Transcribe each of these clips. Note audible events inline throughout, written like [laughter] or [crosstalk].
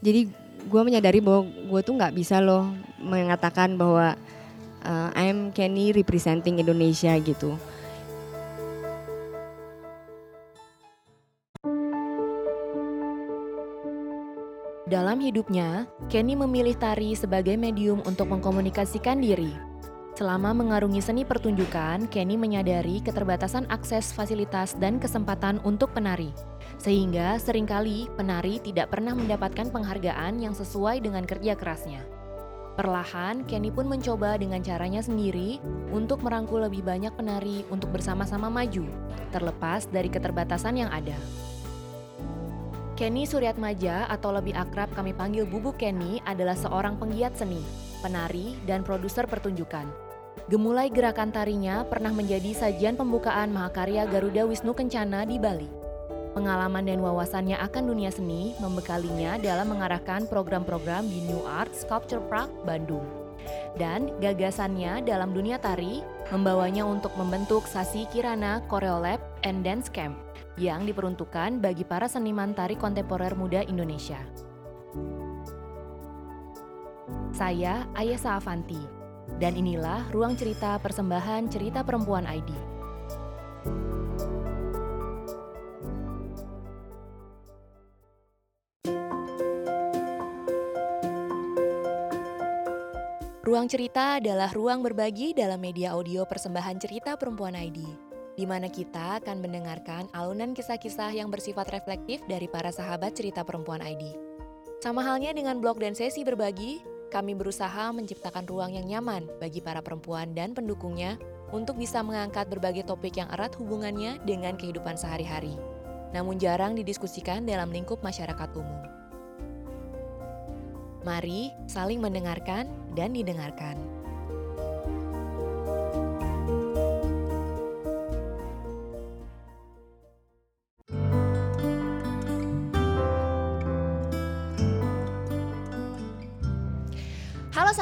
jadi gue menyadari bahwa gue tuh nggak bisa loh mengatakan bahwa uh, I'm Kenny representing Indonesia gitu. Dalam hidupnya, Kenny memilih tari sebagai medium untuk mengkomunikasikan diri. Selama mengarungi seni pertunjukan, Kenny menyadari keterbatasan akses fasilitas dan kesempatan untuk penari. Sehingga sering kali penari tidak pernah mendapatkan penghargaan yang sesuai dengan kerja kerasnya. Perlahan, Kenny pun mencoba dengan caranya sendiri untuk merangkul lebih banyak penari untuk bersama-sama maju, terlepas dari keterbatasan yang ada. Kenny Suryatmaja atau lebih akrab kami panggil Bubu Kenny adalah seorang penggiat seni, penari, dan produser pertunjukan. Gemulai gerakan tarinya pernah menjadi sajian pembukaan Mahakarya Garuda Wisnu Kencana di Bali. Pengalaman dan wawasannya akan dunia seni membekalinya dalam mengarahkan program-program di New Art Sculpture Park, Bandung. Dan gagasannya dalam dunia tari membawanya untuk membentuk Sasi Kirana Choreolab and Dance Camp yang diperuntukkan bagi para seniman tari kontemporer muda Indonesia. Saya Ayesa Avanti, dan inilah ruang cerita persembahan cerita perempuan ID. Ruang cerita adalah ruang berbagi dalam media audio persembahan cerita perempuan ID di mana kita akan mendengarkan alunan kisah-kisah yang bersifat reflektif dari para sahabat cerita perempuan ID. Sama halnya dengan blog dan sesi berbagi, kami berusaha menciptakan ruang yang nyaman bagi para perempuan dan pendukungnya untuk bisa mengangkat berbagai topik yang erat hubungannya dengan kehidupan sehari-hari, namun jarang didiskusikan dalam lingkup masyarakat umum. Mari saling mendengarkan dan didengarkan.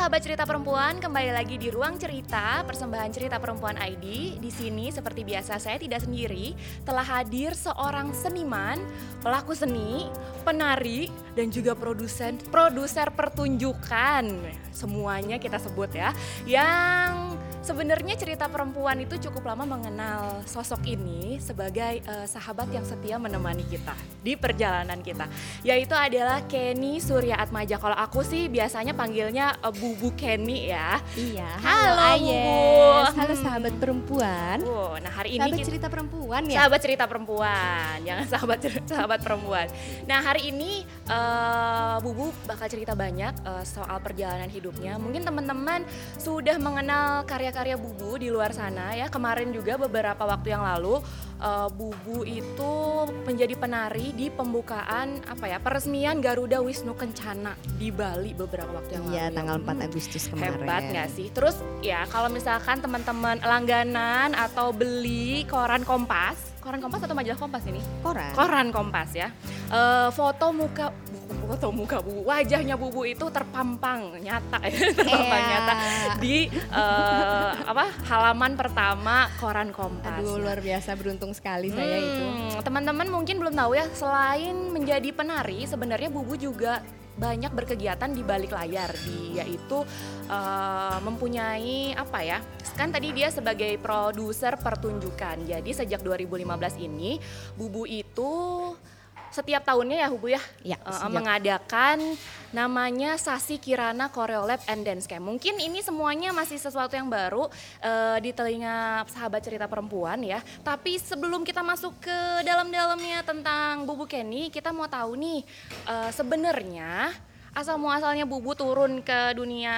Sahabat cerita perempuan, kembali lagi di ruang cerita persembahan cerita perempuan ID. Di sini seperti biasa saya tidak sendiri, telah hadir seorang seniman, pelaku seni, penari dan juga produsen produser pertunjukan. Semuanya kita sebut ya. Yang Sebenarnya cerita perempuan itu cukup lama mengenal sosok ini sebagai uh, sahabat yang setia menemani kita di perjalanan kita. Yaitu adalah Kenny Surya Atmaja. Kalau aku sih biasanya panggilnya uh, Bubu Kenny ya. Iya. Halo, halo Bubu. Halo sahabat perempuan. Oh, nah hari ini sahabat kita, cerita perempuan ya. Sahabat cerita perempuan, jangan [laughs] sahabat sahabat perempuan. Nah hari ini uh, Bubu bakal cerita banyak uh, soal perjalanan hidupnya. Mungkin teman-teman sudah mengenal karya karya Bubu di luar sana ya. Kemarin juga beberapa waktu yang lalu uh, Bubu itu menjadi penari di pembukaan apa ya peresmian Garuda Wisnu Kencana di Bali beberapa waktu yang iya, lalu. Iya, tanggal 4 hmm, Agustus kemarin. Hebat nggak sih? Terus ya kalau misalkan teman-teman langganan atau beli koran Kompas, koran Kompas atau majalah Kompas ini? Koran. Koran Kompas ya. Uh, foto muka foto muka bubu wajahnya bubu itu terpampang nyata ya [laughs] terpampang yeah. nyata di uh, apa halaman pertama koran Kompas. Aduh luar biasa beruntung sekali hmm, saya itu. Teman-teman mungkin belum tahu ya selain menjadi penari sebenarnya bubu juga banyak berkegiatan di balik layar dia yaitu uh, mempunyai apa ya kan tadi dia sebagai produser pertunjukan jadi sejak 2015 ini Bubu itu setiap tahunnya ya Hubu ya, ya uh, mengadakan namanya Sasi Kirana Choreolab and Dance Camp. Mungkin ini semuanya masih sesuatu yang baru uh, di telinga sahabat cerita perempuan ya. Tapi sebelum kita masuk ke dalam-dalamnya tentang Bubu Kenny, kita mau tahu nih uh, sebenarnya asal muasalnya Bubu turun ke dunia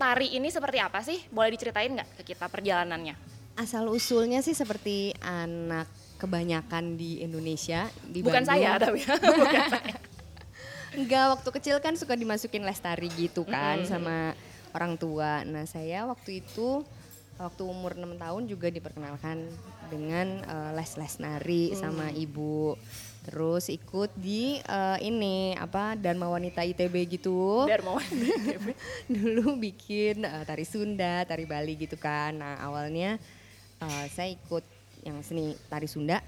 tari ini seperti apa sih? Boleh diceritain nggak ke kita perjalanannya? Asal usulnya sih seperti anak kebanyakan di Indonesia di bukan Bandung. saya [laughs] tapi [laughs] bukan saya Enggak, waktu kecil kan suka dimasukin les tari gitu kan mm -hmm. sama orang tua. Nah, saya waktu itu waktu umur 6 tahun juga diperkenalkan dengan uh, les-les nari mm. sama ibu. Terus ikut di uh, ini apa Dharma Wanita ITB gitu. Dharma Wanita ITB. [laughs] Dulu bikin uh, tari Sunda, tari Bali gitu kan. Nah, awalnya uh, saya ikut yang seni tari Sunda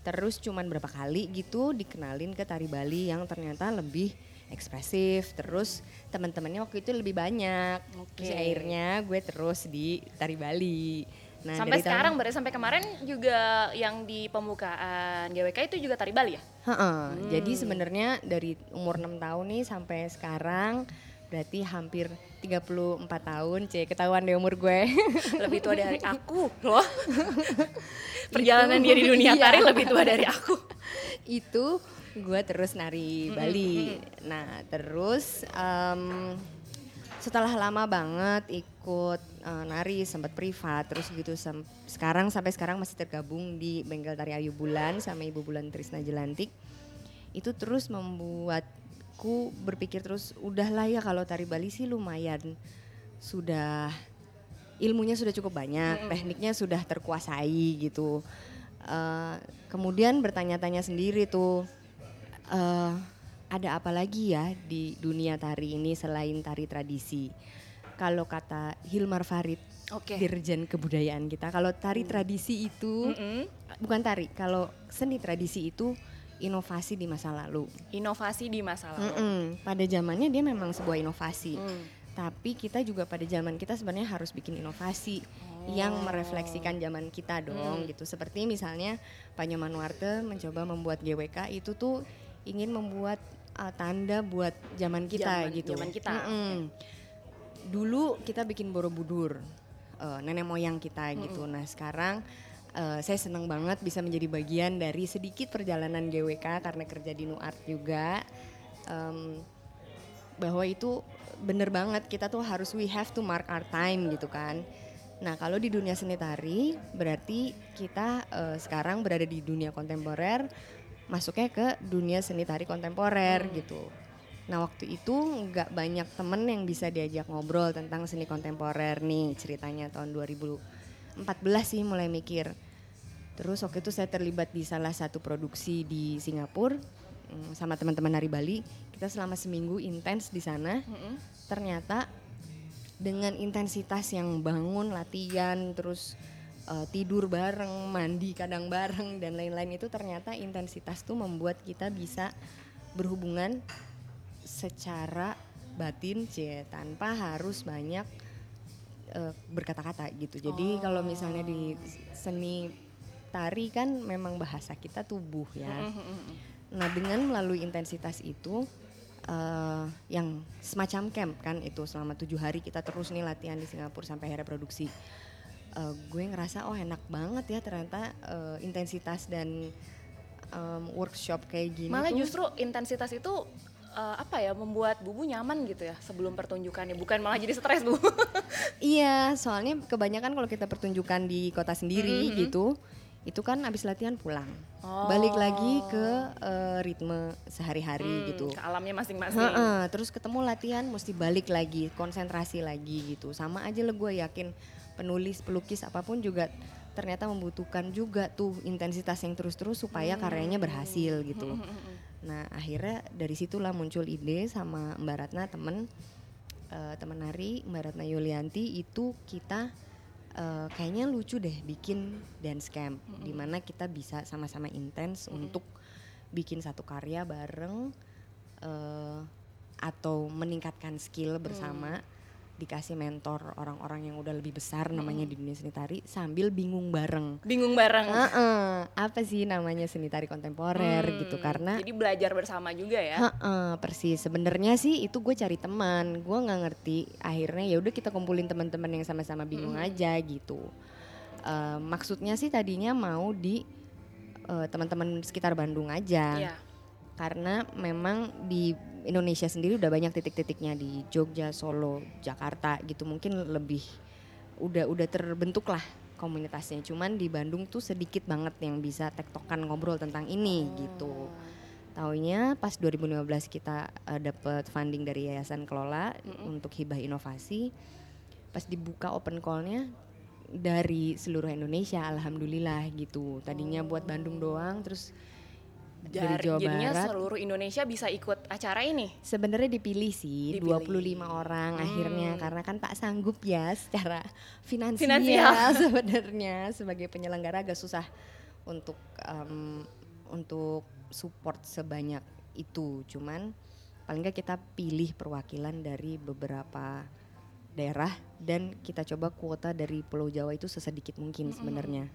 terus cuman berapa kali gitu dikenalin ke tari Bali yang ternyata lebih ekspresif terus teman-temannya waktu itu lebih banyak Oke. terus akhirnya gue terus di tari Bali nah sampai dari tahun- sekarang berarti sampai kemarin juga yang di pembukaan GWK itu juga tari Bali ya? Heeh, Jadi Hmm. sebenarnya dari umur 6 tahun nih sampai sekarang berarti hampir 34 tahun, C ketahuan deh umur gue. [laughs] Lebih tua dari aku [laughs] loh. Perjalanan dia di dunia Iya. tari lebih tua dari aku. [laughs] itu gue terus nari Bali. Nah terus em, setelah lama banget ikut eh, nari sempat privat terus gitu sam- sekarang sampai sekarang masih tergabung di Bengkel Tari Ayu Bulan sama Ibu Bulan Trisna Jelantik itu terus membuatku berpikir terus udahlah ya kalau tari Bali sih lumayan sudah ilmunya sudah cukup banyak tekniknya sudah terkuasai gitu Eh, kemudian bertanya-tanya sendiri tuh eh, ada apa lagi ya di dunia tari ini selain tari tradisi kalau kata Hilmar Farid Oke. Dirjen Kebudayaan kita kalau tari tradisi itu Mm-mm. bukan tari kalau seni tradisi itu inovasi di masa lalu Inovasi di masa lalu. Mm-mm. pada zamannya dia memang sebuah inovasi Hmm. tapi kita juga pada zaman kita sebenarnya harus bikin inovasi yang Oh. merefleksikan zaman kita dong Hmm. gitu seperti misalnya Pak Nyoman Warte mencoba membuat GWK itu tuh ingin membuat uh, tanda buat zaman kita Zaman- gitu zaman kita, Mm-mm. dulu kita bikin borobudur uh, nenek moyang kita gitu nah sekarang uh, saya senang banget bisa menjadi bagian dari sedikit perjalanan GWK karena kerja di Nuart juga Em, bahwa itu bener banget kita tuh harus we have to mark our time gitu kan. Nah kalau di dunia seni tari berarti kita eh, sekarang berada di dunia kontemporer, masuknya ke dunia seni tari kontemporer gitu. Nah waktu itu nggak banyak temen yang bisa diajak ngobrol tentang seni kontemporer nih ceritanya tahun 2014 sih mulai mikir. Terus waktu itu saya terlibat di salah satu produksi di Singapura mm, sama teman-teman dari Bali. Kita selama seminggu intens di sana. Mm-mm. Ternyata dengan intensitas yang bangun latihan terus eh, tidur bareng, mandi kadang bareng dan lain-lain itu ternyata intensitas tuh membuat kita bisa berhubungan secara batin cie tanpa harus banyak eh, berkata-kata gitu. Jadi kalau misalnya di seni tari kan memang bahasa kita tubuh ya. Nah dengan melalui intensitas itu eh, yang semacam camp kan itu selama tujuh hari kita terus nih latihan di Singapura sampai akhirnya produksi. Eh, gue ngerasa oh enak banget ya ternyata eh, intensitas dan em, workshop kayak gini. Malah tuh- justru intensitas itu eh, apa ya membuat bubu nyaman gitu ya sebelum pertunjukannya bukan malah jadi stres bu. [laughs] Iya, soalnya kebanyakan kalau kita pertunjukan di kota sendiri gitu, itu kan abis latihan pulang, balik lagi ke eh, ritme sehari-hari Hmm, gitu. Ke alamnya masing-masing. Terus ketemu latihan mesti balik lagi, konsentrasi lagi gitu. Sama aja lah gue yakin penulis, pelukis apa pun juga ternyata membutuhkan juga tuh intensitas yang terus-terus supaya karyanya berhasil gitu. Nah akhirnya dari situlah muncul ide sama Mbak Ratna temen eh, temen nari Mbak Ratna Yulianti itu kita eh, kayaknya lucu deh bikin dance camp di mana kita bisa sama-sama intens untuk bikin satu karya bareng eh, atau meningkatkan skill bersama dikasih mentor orang-orang yang udah lebih besar namanya di dunia seni tari sambil bingung bareng. Bingung bareng. Heeh, apa sih namanya seni tari kontemporer Hmm, gitu karena Jadi belajar bersama juga ya. Heeh, persis. Sebenarnya sih itu gue cari teman. Gue nggak ngerti. Akhirnya ya udah kita kumpulin teman-teman yang sama-sama bingung aja gitu. Eh, maksudnya sih tadinya mau di eh, teman-teman sekitar Bandung aja. Iya. Karena memang di Indonesia sendiri udah banyak titik-titiknya di Jogja, Solo, Jakarta gitu. Mungkin lebih udah udah terbentuk lah komunitasnya. Cuman di Bandung tuh sedikit banget yang bisa tektokan ngobrol tentang ini gitu. Taunya pas 2015 kita uh, dapat funding dari Yayasan Kelola untuk hibah inovasi. Pas dibuka open call-nya dari seluruh Indonesia, alhamdulillah gitu. Tadinya buat Bandung doang, terus dari Dari, Jawa jadinya Barat. seluruh Indonesia bisa ikut acara ini. Sebenarnya dipilih sih Dipilih. 25 orang akhirnya karena kan tak sanggup ya secara finansial, Finansial. [laughs] sebenarnya sebagai penyelenggara agak susah untuk em, untuk support sebanyak itu. Cuman paling nggak kita pilih perwakilan dari beberapa daerah dan kita coba kuota dari Pulau Jawa itu sesedikit mungkin sebenarnya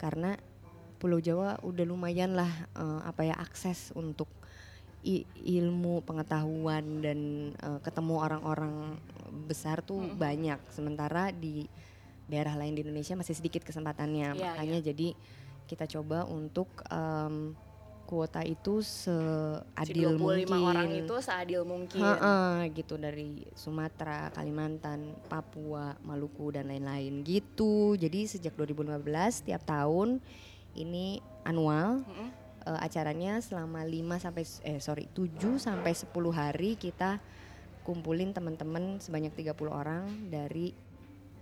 karena Pulau Jawa udah lumayan lah eh, apa ya akses untuk i- ilmu pengetahuan dan eh, ketemu orang-orang besar tuh banyak. Sementara di daerah lain di Indonesia masih sedikit kesempatannya. Iya, makanya jadi kita coba untuk em, kuota itu Si seadil 25 mungkin. orang itu seadil mungkin. Heeh, gitu. Dari Sumatera, Kalimantan, Papua, Maluku dan lain-lain. Gitu. Jadi sejak 2015 tiap tahun ini anual Mm-mm. eh, acaranya selama 5 sampai eh sorry 7 sampai 10 hari kita kumpulin teman-teman sebanyak 30 orang dari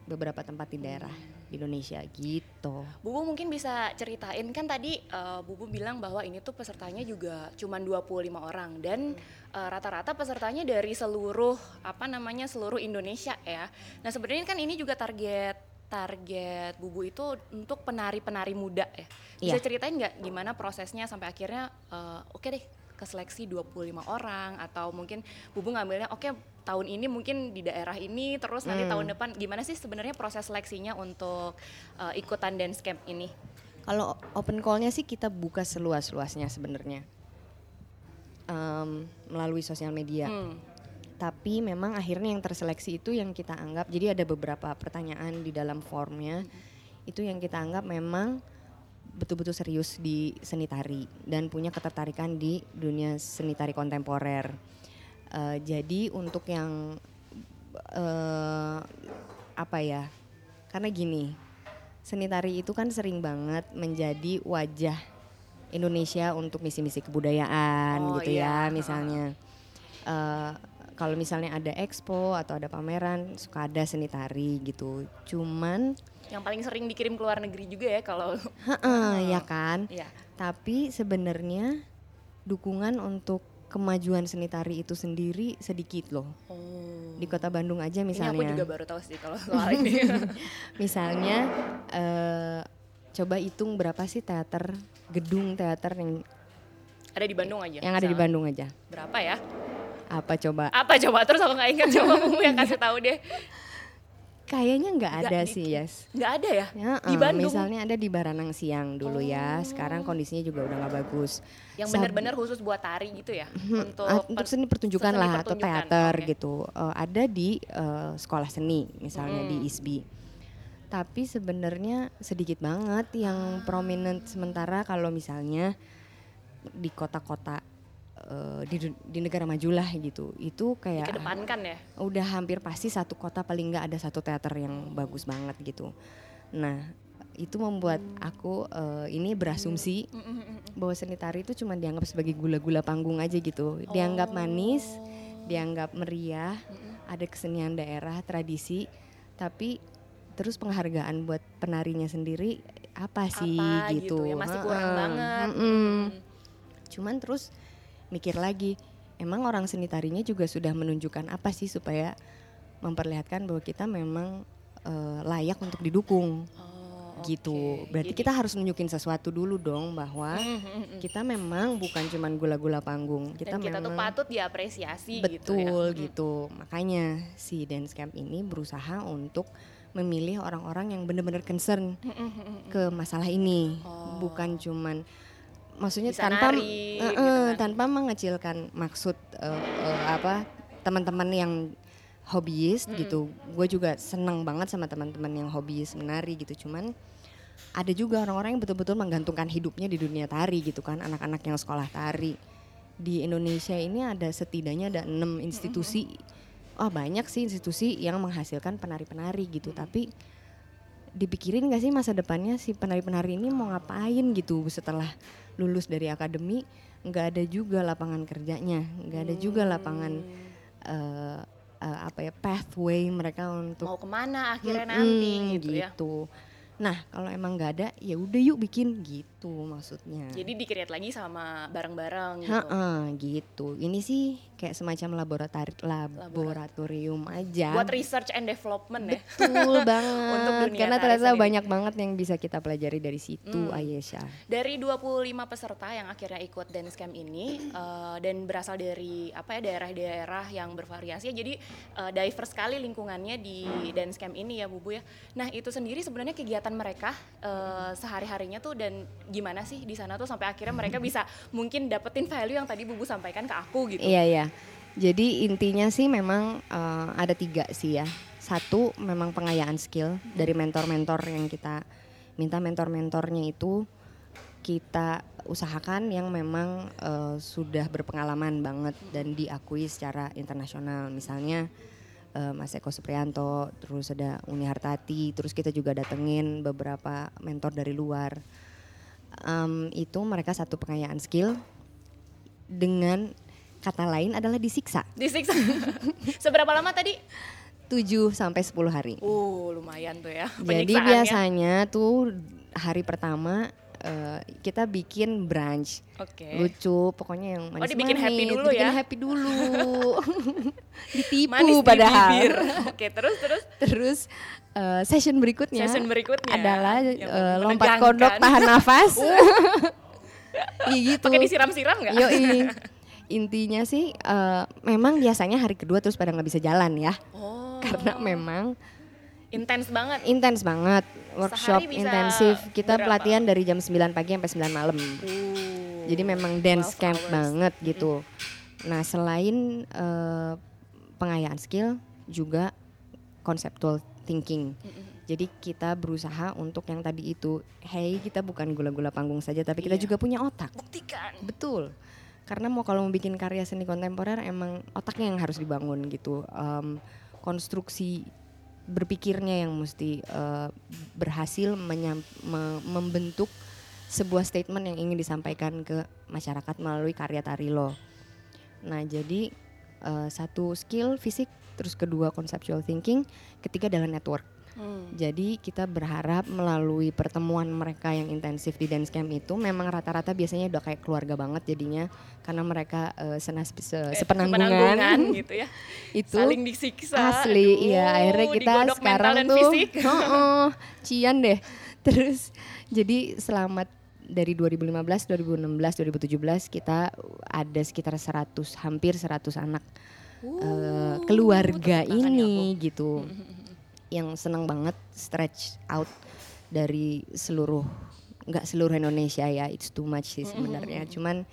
beberapa tempat di daerah di Indonesia gitu. Bubu mungkin bisa ceritain kan tadi eh, Bubu bilang bahwa ini tuh pesertanya juga cuma 25 orang dan eh, rata-rata pesertanya dari seluruh apa namanya seluruh Indonesia ya. Nah, sebenarnya kan ini juga target target Bubu itu untuk penari-penari muda ya. Bisa Iya. ceritain nggak gimana prosesnya sampai akhirnya eh, oke deh ke seleksi 25 orang atau mungkin Bubu ngambilnya oke tahun ini mungkin di daerah ini terus nanti Hmm. tahun depan gimana sih sebenarnya proses seleksinya untuk eh, ikutan dance camp ini? Kalau open call-nya sih kita buka seluas-luasnya sebenarnya. Em, melalui sosial media. Hmm. Tapi memang akhirnya yang terseleksi itu yang kita anggap jadi ada beberapa pertanyaan di dalam formnya itu yang kita anggap memang betul-betul serius di seni tari dan punya ketertarikan di dunia seni tari kontemporer. Eh, jadi untuk yang eh, apa ya? Karena gini, seni tari itu kan sering banget menjadi wajah Indonesia untuk misi-misi kebudayaan Oh, gitu iya. ya misalnya. Eh, kalau misalnya ada expo atau ada pameran suka ada seni tari gitu. Cuman Yang paling sering dikirim ke luar negeri juga ya kalau [laughs] heeh, ya kan. Iya. Tapi sebenarnya dukungan untuk kemajuan seni tari itu sendiri sedikit loh. Oh. Di kota Bandung aja Ini aku misalnya. juga baru tahu sih kalau soal [laughs] ini. [laughs] Misalnya eh, coba hitung berapa sih teater gedung teater yang ada di Bandung aja. yang ada di misalnya. Bandung aja. Berapa ya? Apa coba? Apa coba terus aku nggak ingat coba [laughs] kamu yang kasih tahu deh. Kayaknya nggak ada di- sih, Yes. Nggak ada ya? Ya, Di Bandung? Misalnya ada di Baranang Siang dulu ya. Sekarang kondisinya juga udah nggak bagus. Yang benar-benar khusus buat tari gitu ya? untuk Ah, untuk seni pertunjukan seni lah atau pertunjukan, teater oke. gitu Eh, ada di eh, sekolah seni misalnya di ISBI tapi sebenarnya sedikit banget Ah. yang prominent sementara kalau misalnya di kota-kota eh, di, di negara maju lah gitu itu kayak Dikedepankan ya? udah hampir pasti satu kota paling nggak ada satu teater yang bagus banget gitu nah itu membuat aku eh, ini berasumsi bahwa seni tari itu cuma dianggap sebagai gula-gula panggung aja gitu. Dianggap manis, dianggap meriah, ada kesenian daerah, tradisi, tapi terus penghargaan buat penarinya sendiri apa sih Apa gitu. gitu ya, masih kurang Heeh, banget. mm-mm. Cuman terus mikir lagi, emang orang seni tarinya juga sudah menunjukkan apa sih supaya memperlihatkan bahwa kita memang eh, layak untuk didukung Oh, gitu. oke. Berarti Jadi- kita harus nunjukin sesuatu dulu dong bahwa kita memang bukan cuman gula-gula panggung. Kita dan kita tuh memang patut diapresiasi betul gitu ya. gitu. Makanya si dance camp ini berusaha untuk memilih orang-orang yang benar-benar concern ke masalah ini, bukan cuman maksudnya. Bisa tanpa nari, Eh, gitu eh, kan. tanpa mengecilkan maksud eh, eh, apa teman-teman yang hobiis gitu. Gue juga senang banget sama teman-teman yang hobiis menari gitu. Cuman ada juga orang-orang yang betul-betul menggantungkan hidupnya di dunia tari gitu kan, anak-anak yang sekolah tari. Di Indonesia ini ada setidaknya ada enam institusi. Oh banyak sih institusi yang menghasilkan penari-penari gitu. Tapi dipikirin gak sih masa depannya si penari-penari ini mau ngapain gitu setelah lulus dari akademi nggak ada juga lapangan kerjanya nggak ada juga lapangan eh, eh, apa ya pathway mereka untuk Mau ke mana akhirnya Mm-mm, nanti gitu, ya. gitu. Nah kalau emang nggak ada ya udah yuk bikin gitu. Itu maksudnya. Jadi di-create lagi sama bareng-bareng gitu. Heeh, gitu. Ini sih kayak semacam laboratori laboratorium aja. Buat research and development ya. Betul [laughs] banget. Untuk dunia Karena ternyata sendiri. banyak banget yang bisa kita pelajari dari situ, Hmm. Ayesha. Dari 25 peserta yang akhirnya ikut dance camp ini eh, dan berasal dari apa ya daerah-daerah yang bervariasi. Jadi eh, diverse sekali lingkungannya di dance camp ini ya, Bubu ya. Nah, itu sendiri sebenarnya kegiatan mereka eh, sehari-harinya tuh dan gimana sih di sana tuh sampai akhirnya mereka bisa mungkin dapetin value yang tadi Bubu sampaikan ke aku gitu. Iya iya. Jadi intinya sih memang eh, ada tiga sih ya. Satu memang pengayaan skill dari mentor-mentor yang kita minta mentor-mentornya itu kita usahakan yang memang eh, sudah berpengalaman banget dan diakui secara internasional. Misalnya eh, Mas Eko Supriyanto, terus ada Uni Hartati, terus kita juga datengin beberapa mentor dari luar. Em, itu mereka satu pengayaan skill dengan kata lain adalah disiksa Disiksa. [laughs] Seberapa lama tadi? 7 sampai 10 hari. Uh, lumayan tuh ya. Jadi biasanya tuh hari pertama eh, kita bikin brunch Oke. lucu pokoknya yang manis Oh, dibikin happy dulu dibikin ya? happy dulu [laughs] ditipu Manis padahal. Oke, terus terus terus eh, session berikutnya session berikutnya adalah eh, lompat kodok tahan nafas [laughs] Iya gitu Pakai disiram-siram nggak? Yoi. [laughs] Intinya sih eh, memang biasanya hari kedua terus pada nggak bisa jalan ya. Oh. Karena memang intens banget. intens banget workshop intensif. Kita berapa? pelatihan dari jam 9 pagi sampai 9 malam. Uh, Jadi memang dance 12 camp hours. banget gitu. Nah, selain eh, pengayaan skill juga conceptual thinking. Jadi kita berusaha untuk yang tadi itu, hey kita bukan gula-gula panggung saja, tapi kita Iya. juga punya otak. Buktikan. Betul. Karena mau kalau mau bikin karya seni kontemporer emang otaknya yang harus dibangun gitu. Em, konstruksi berpikirnya yang mesti eh, berhasil menyam- me- membentuk sebuah statement yang ingin disampaikan ke masyarakat melalui karya tari lo. Nah, jadi eh, satu skill fisik, terus kedua conceptual thinking, ketiga adalah network. Hmm. Jadi kita berharap melalui pertemuan mereka yang intensif di dance camp itu memang rata-rata biasanya udah kayak keluarga banget jadinya karena mereka eh, senas se, Eh, sepenanggungan sepenanggungan [laughs] gitu ya. itu Saling disiksa. asli ya akhirnya kita sekarang tuh fisik. [laughs] oh, cian deh [laughs] terus jadi selamat dari 2015, 2016, 2017 kita ada sekitar 100 hampir 100 anak eh, keluarga ini gitu yang senang banget stretch out dari seluruh nggak seluruh Indonesia ya it's too much sih sebenarnya. Cuman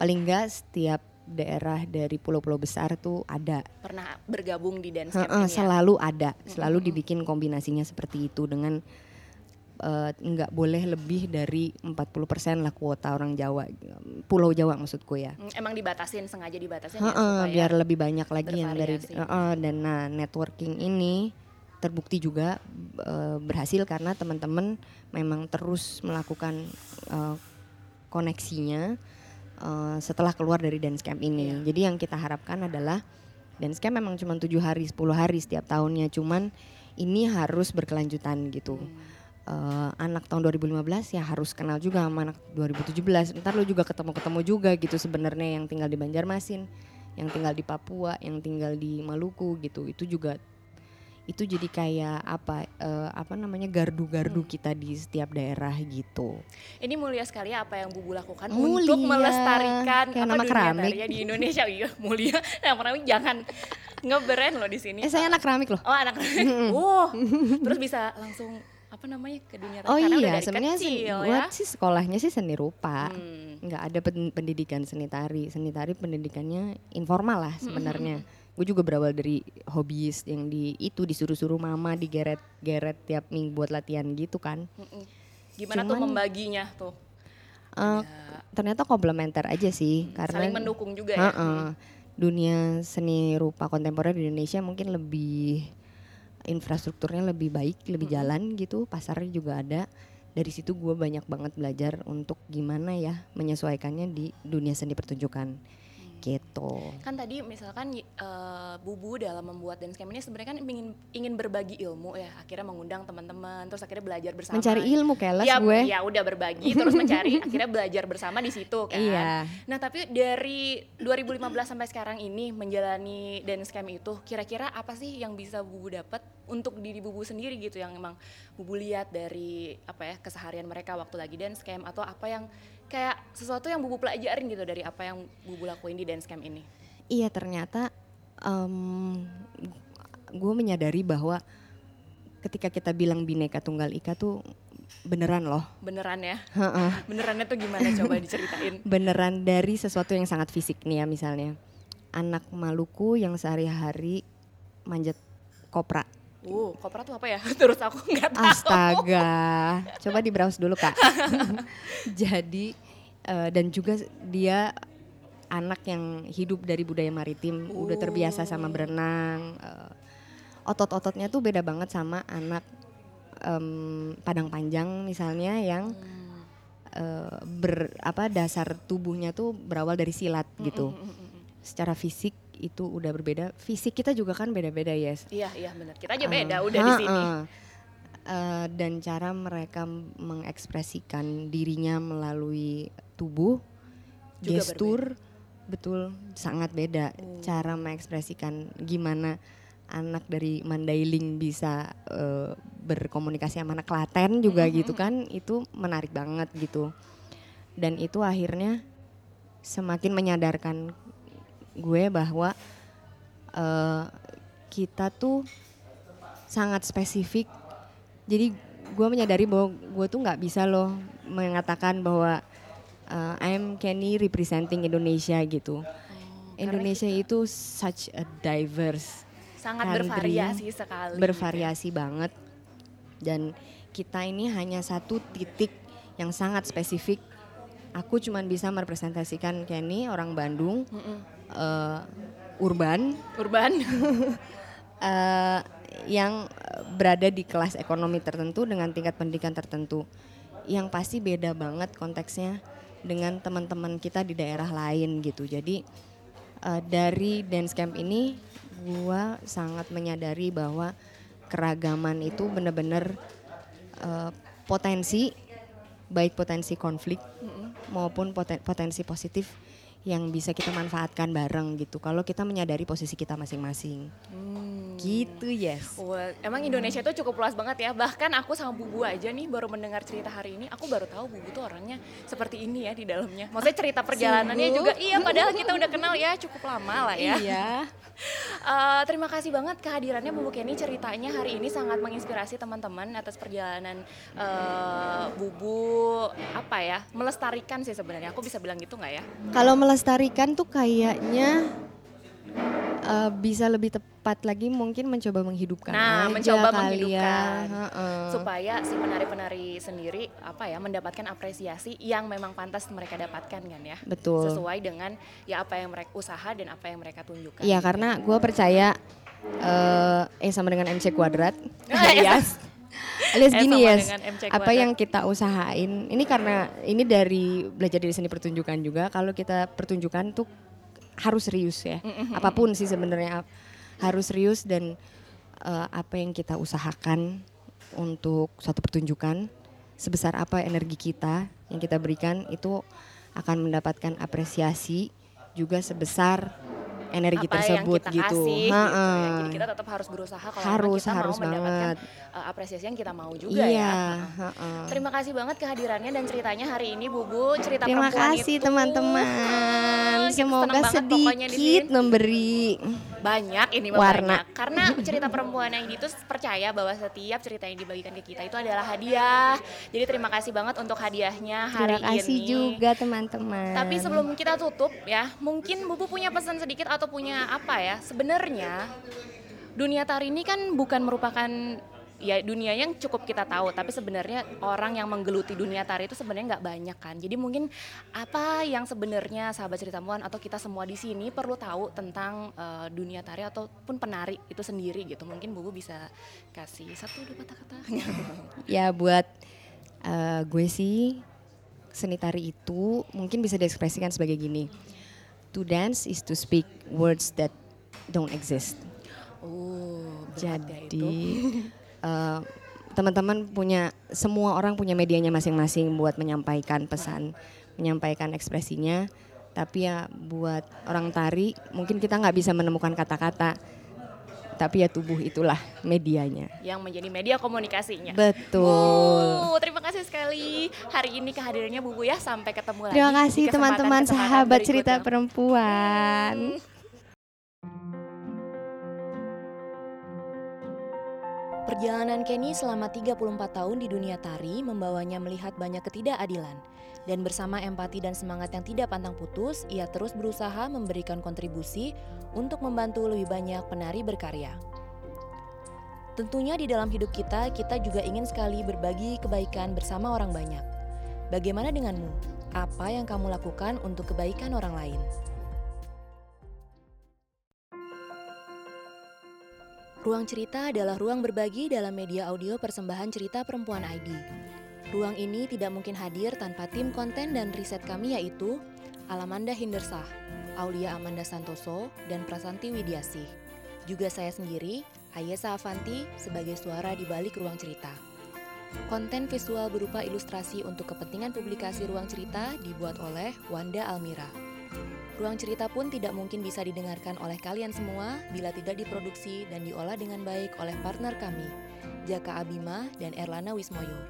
paling nggak setiap daerah dari pulau-pulau besar tuh ada. Pernah bergabung di dance camp ini ya? selalu ada. Selalu dibikin kombinasinya seperti itu dengan eh, nggak boleh lebih dari 40% lah kuota orang Jawa Pulau Jawa maksudku ya. Hmm, Emang dibatasin, sengaja dibatasin ya Heeh, supaya biar lebih banyak lagi yang dari heeh, dan nah networking ini terbukti juga eh, berhasil karena teman-teman memang terus melakukan eh, koneksinya eh, setelah keluar dari dance camp ini. Iya. Jadi yang kita harapkan adalah dance camp memang cuma tujuh hari, 10 hari setiap tahunnya, cuman ini harus berkelanjutan gitu. Eh, anak tahun 2015 ya harus kenal juga sama anak 2017. Ntar lu juga ketemu-ketemu juga gitu sebenarnya yang tinggal di Banjarmasin, yang tinggal di Papua, yang tinggal di Maluku gitu. Itu juga itu jadi kayak apa eh, apa namanya gardu-gardu kita di setiap daerah gitu. Ini mulia sekali apa yang Bubu lakukan Mulia. untuk melestarikan Kayak apa nama dunia keramik. di Indonesia. Iya, mulia. [laughs] Nama keramik jangan ngebrand loh di sini. Eh saya anak keramik loh. Oh, anak keramik. Oh. [laughs] Terus bisa langsung apa namanya ke dunia Oh karena iya, sebenarnya sen- gua ya. sih sekolahnya sih seni rupa. Hmm. nggak ada pen- pendidikan seni tari. Seni tari pendidikannya informal lah sebenarnya. Gue juga berawal dari hobis yang di itu disuruh-suruh mama digeret-geret tiap minggu buat latihan gitu kan. Gimana tuh Cuman- membaginya tuh? Eh, ternyata komplementer aja sih karena Saling mendukung juga ya. Heeh. dunia seni rupa kontemporer di Indonesia mungkin lebih infrastrukturnya lebih baik, lebih jalan gitu, pasarnya juga ada. Dari situ gue banyak banget belajar untuk gimana ya menyesuaikannya di dunia seni pertunjukan. Gitu. Kan tadi misalkan uh, Bubu dalam membuat dance camp ini sebenarnya kan ingin ingin berbagi ilmu ya, akhirnya mengundang teman-teman, terus akhirnya belajar bersama. Mencari ilmu keles ya, gue. Ya udah berbagi, terus mencari, [laughs] akhirnya belajar bersama di situ kan. Iya. Nah tapi dari 2015 sampai sekarang ini menjalani dance camp itu, kira-kira apa sih yang bisa Bubu dapat untuk diri Bubu sendiri gitu yang emang Bubu lihat dari apa ya keseharian mereka waktu lagi dance camp atau apa yang kayak sesuatu yang bubu pelajarin gitu dari apa yang bubu lakuin di dance camp ini? Iya ternyata um, gue menyadari bahwa ketika kita bilang bineka tunggal ika tuh beneran loh. Beneran ya? [laughs] Benerannya tuh gimana coba diceritain? [laughs] Beneran dari sesuatu yang sangat fisik nih ya misalnya. Anak Maluku yang sehari-hari manjat kopra. Uh, kopra tuh apa ya? [laughs] Terus aku nggak tahu. Astaga, coba di browse dulu kak. [laughs] Jadi uh, dan juga dia anak yang hidup dari budaya maritim, uh. udah terbiasa sama berenang. Uh, otot-ototnya tuh beda banget sama anak um, Padang Panjang misalnya yang hmm. uh, ber apa dasar tubuhnya tuh berawal dari silat gitu. Mm -mm Secara fisik itu udah berbeda. Fisik kita juga kan beda-beda, yes. Iya, iya benar. Kita aja beda uh, udah uh, di sini. Uh, uh, dan cara mereka mengekspresikan dirinya melalui tubuh, juga gestur, berbeda. betul sangat beda. Uh. Cara mengekspresikan gimana anak dari Mandailing bisa uh, berkomunikasi sama anak Klaten juga mm -hmm. gitu kan, itu menarik banget gitu. Dan itu akhirnya semakin menyadarkan gue bahwa uh, kita tuh sangat spesifik. Jadi gue menyadari bahwa gue tuh nggak bisa loh mengatakan bahwa uh, I'm Kenny representing Indonesia gitu. Oh, Indonesia itu such a diverse, sangat country, bervariasi sekali. Bervariasi gitu. banget. Dan kita ini hanya satu titik yang sangat spesifik. Aku cuma bisa merepresentasikan Kenny orang Bandung. Mm -mm uh, urban, urban, uh, [laughs] yang berada di kelas ekonomi tertentu dengan tingkat pendidikan tertentu, yang pasti beda banget konteksnya dengan teman-teman kita di daerah lain gitu. Jadi uh, dari dance camp ini, gua sangat menyadari bahwa keragaman itu benar-benar uh, potensi, baik potensi konflik mm -hmm. Maupun potensi positif yang bisa kita manfaatkan bareng gitu. Kalau kita menyadari posisi kita masing-masing. Hmm. Gitu yes. Well, emang Indonesia itu cukup luas banget ya. Bahkan aku sama Bubu aja nih baru mendengar cerita hari ini, aku baru tahu Bubu tuh orangnya seperti ini ya di dalamnya. Maksudnya cerita perjalanannya juga iya padahal kita udah kenal ya cukup lama lah ya. Iya. uh, [laughs] terima kasih banget kehadirannya Bu Kenny ceritanya hari ini sangat menginspirasi teman-teman atas perjalanan uh, Bubu apa ya melestarikan sih sebenarnya aku bisa bilang gitu nggak ya? Kalau melestarikan tuh kayaknya uh, bisa lebih tepat lagi mungkin mencoba menghidupkan nah aja mencoba kali ya. menghidupkan. Ya. supaya si penari-penari sendiri apa ya mendapatkan apresiasi yang memang pantas mereka dapatkan kan ya. Betul. Sesuai dengan ya apa yang mereka usaha dan apa yang mereka tunjukkan. Iya karena gue percaya uh, eh sama dengan MC kuadrat. [laughs] Alias. Alias eh, gini ya yes, apa yang kita usahain ini karena ini dari belajar dari seni pertunjukan juga. Kalau kita pertunjukan tuh harus serius ya. Mm-hmm. Apa pun sih sebenarnya harus serius dan uh, apa yang kita usahakan untuk suatu pertunjukan sebesar apa energi kita yang kita berikan itu akan mendapatkan apresiasi juga sebesar energi apa tersebut yang kita gitu. Kasih, gitu ya. Jadi kita tetap harus berusaha kalau harus, kita harus mau mendapatkan uh, apresiasi yang kita mau juga iya, ya. Ha -ha. Terima kasih banget kehadirannya dan ceritanya hari ini Bubu cerita Terima kasih teman-teman. Uh, Semoga sedikit memberi banyak ini warna banyak. karena cerita perempuan yang itu percaya bahwa setiap cerita yang dibagikan ke kita itu adalah hadiah. Jadi terima kasih banget untuk hadiahnya hari ini. Terima kasih ini. juga teman-teman. Tapi sebelum kita tutup ya, mungkin Bubu punya pesan sedikit atau punya apa ya? Sebenarnya dunia tari ini kan bukan merupakan ya dunia yang cukup kita tahu. Tapi sebenarnya orang yang menggeluti dunia tari itu sebenarnya nggak banyak kan. Jadi mungkin apa yang sebenarnya sahabat cerita muan atau kita semua di sini perlu tahu tentang uh, dunia tari ataupun penari itu sendiri gitu. Mungkin bubu bisa kasih satu dua kata-kata. [laughs] Ya buat uh, gue sih seni tari itu mungkin bisa diekspresikan sebagai gini To dance is to speak words that don't exist. Oh. Jadi [laughs] eh, teman-teman punya semua orang punya medianya masing-masing buat menyampaikan pesan, menyampaikan ekspresinya. Tapi ya buat orang tari mungkin kita nggak bisa menemukan kata-kata, tapi ya tubuh itulah medianya. yang menjadi media komunikasinya. Betul. Bu, terima kasih sekali hari ini kehadirannya Bu Bu ya. Sampai ketemu lagi. Terima kasih teman-teman sahabat cerita berikutnya. perempuan. Perjalanan Kenny selama 34 tahun di dunia tari membawanya melihat banyak ketidakadilan. Dan bersama empati dan semangat yang tidak pantang putus, ia terus berusaha memberikan kontribusi untuk membantu lebih banyak penari berkarya. Tentunya di dalam hidup kita, kita juga ingin sekali berbagi kebaikan bersama orang banyak. Bagaimana denganmu? Apa yang kamu lakukan untuk kebaikan orang lain? Ruang cerita adalah ruang berbagi dalam media audio persembahan cerita perempuan ID. Ruang ini tidak mungkin hadir tanpa tim konten dan riset kami yaitu Alamanda Hindersah, Aulia Amanda Santoso, dan Prasanti Widiasih. Juga saya sendiri, Ayesa Avanti, sebagai suara di balik ruang cerita. Konten visual berupa ilustrasi untuk kepentingan publikasi ruang cerita dibuat oleh Wanda Almira. Ruang cerita pun tidak mungkin bisa didengarkan oleh kalian semua bila tidak diproduksi dan diolah dengan baik oleh partner kami, Jaka Abima dan Erlana Wismoyo.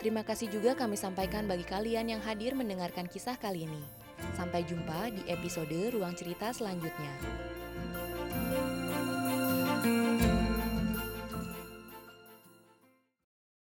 Terima kasih juga kami sampaikan bagi kalian yang hadir mendengarkan kisah kali ini. Sampai jumpa di episode Ruang Cerita selanjutnya.